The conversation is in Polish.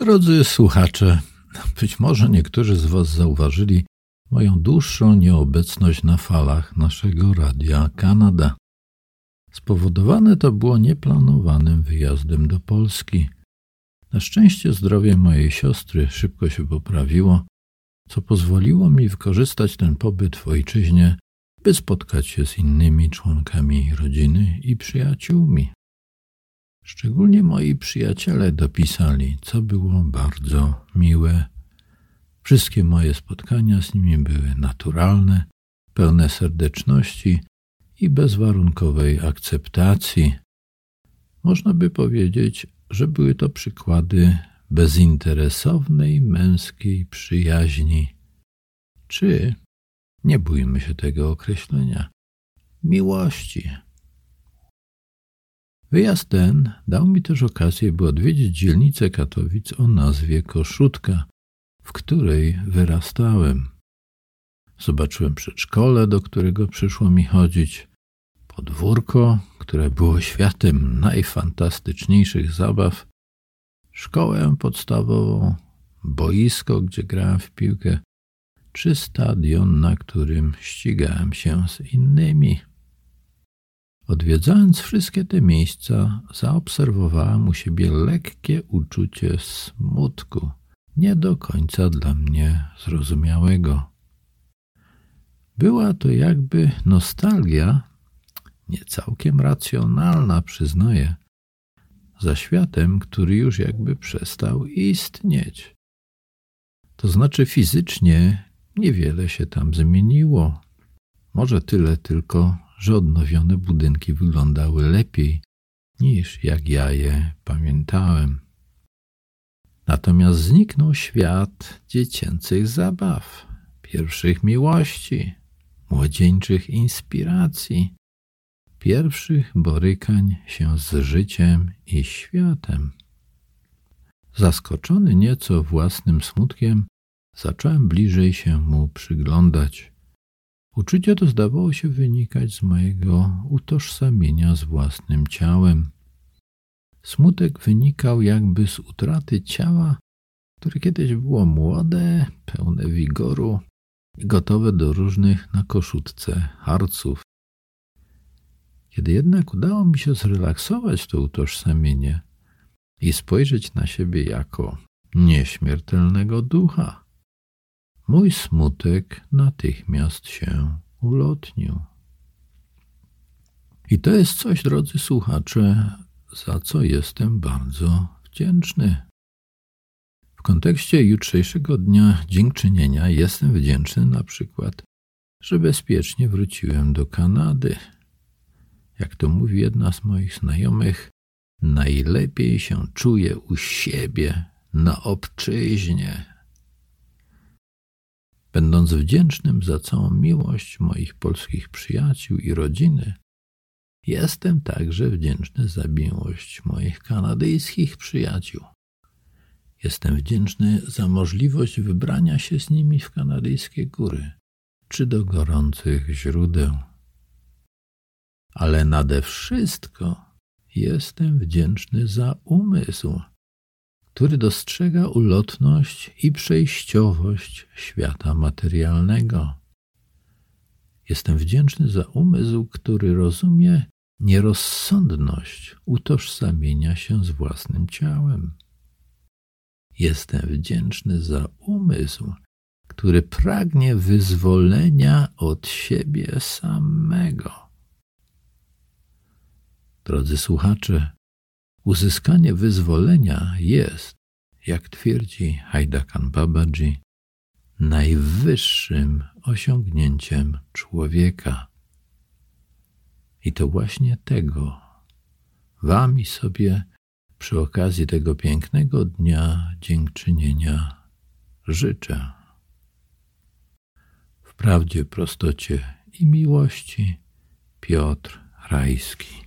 Drodzy słuchacze, być może niektórzy z Was zauważyli moją dłuższą nieobecność na falach naszego radia Kanada. Spowodowane to było nieplanowanym wyjazdem do Polski. Na szczęście zdrowie mojej siostry szybko się poprawiło, co pozwoliło mi wykorzystać ten pobyt w ojczyźnie, by spotkać się z innymi członkami rodziny i przyjaciółmi. Szczególnie moi przyjaciele dopisali, co było bardzo miłe. Wszystkie moje spotkania z nimi były naturalne, pełne serdeczności i bezwarunkowej akceptacji. Można by powiedzieć, że były to przykłady bezinteresownej męskiej przyjaźni, czy, nie bójmy się tego określenia, miłości. Wyjazd ten dał mi też okazję, by odwiedzić dzielnicę Katowic o nazwie Koszutka, w której wyrastałem. Zobaczyłem przedszkole, do którego przyszło mi chodzić, podwórko, które było światem najfantastyczniejszych zabaw, szkołę podstawową, boisko, gdzie grałem w piłkę, czy stadion, na którym ścigałem się z innymi. Odwiedzając wszystkie te miejsca, zaobserwowałem u siebie lekkie uczucie smutku, nie do końca dla mnie zrozumiałego. Była to jakby nostalgia, nie całkiem racjonalna, przyznaję, za światem, który już jakby przestał istnieć. To znaczy fizycznie niewiele się tam zmieniło. Może tyle tylko, że odnowione budynki wyglądały lepiej niż jak ja je pamiętałem. Natomiast zniknął świat dziecięcych zabaw, pierwszych miłości, młodzieńczych inspiracji, pierwszych borykań się z życiem i światem. Zaskoczony nieco własnym smutkiem, zacząłem bliżej się mu przyglądać. Uczucie to zdawało się wynikać z mojego utożsamienia z własnym ciałem. Smutek wynikał jakby z utraty ciała, które kiedyś było młode, pełne wigoru i gotowe do różnych na koszutce harców. Kiedy jednak udało mi się zrelaksować to utożsamienie i spojrzeć na siebie jako nieśmiertelnego ducha, mój smutek natychmiast się ulotnił. I to jest coś, drodzy słuchacze, za co jestem bardzo wdzięczny. W kontekście jutrzejszego dnia dziękczynienia jestem wdzięczny na przykład, że bezpiecznie wróciłem do Kanady. Jak to mówi jedna z moich znajomych, najlepiej się czuję u siebie na obczyźnie. Będąc wdzięcznym za całą miłość moich polskich przyjaciół i rodziny, jestem także wdzięczny za miłość moich kanadyjskich przyjaciół. Jestem wdzięczny za możliwość wybrania się z nimi w kanadyjskie góry czy do gorących źródeł. Ale nade wszystko jestem wdzięczny za umysł, który dostrzega ulotność i przejściowość świata materialnego. Jestem wdzięczny za umysł, który rozumie nierozsądność utożsamienia się z własnym ciałem. Jestem wdzięczny za umysł, który pragnie wyzwolenia od siebie samego. Drodzy słuchacze, Uzyskanie wyzwolenia jest, jak twierdzi Haidakan Babaji, najwyższym osiągnięciem człowieka. I to właśnie tego wam i sobie przy okazji tego pięknego dnia dziękczynienia życzę. W prawdzie, prostocie i miłości Piotr Rajski.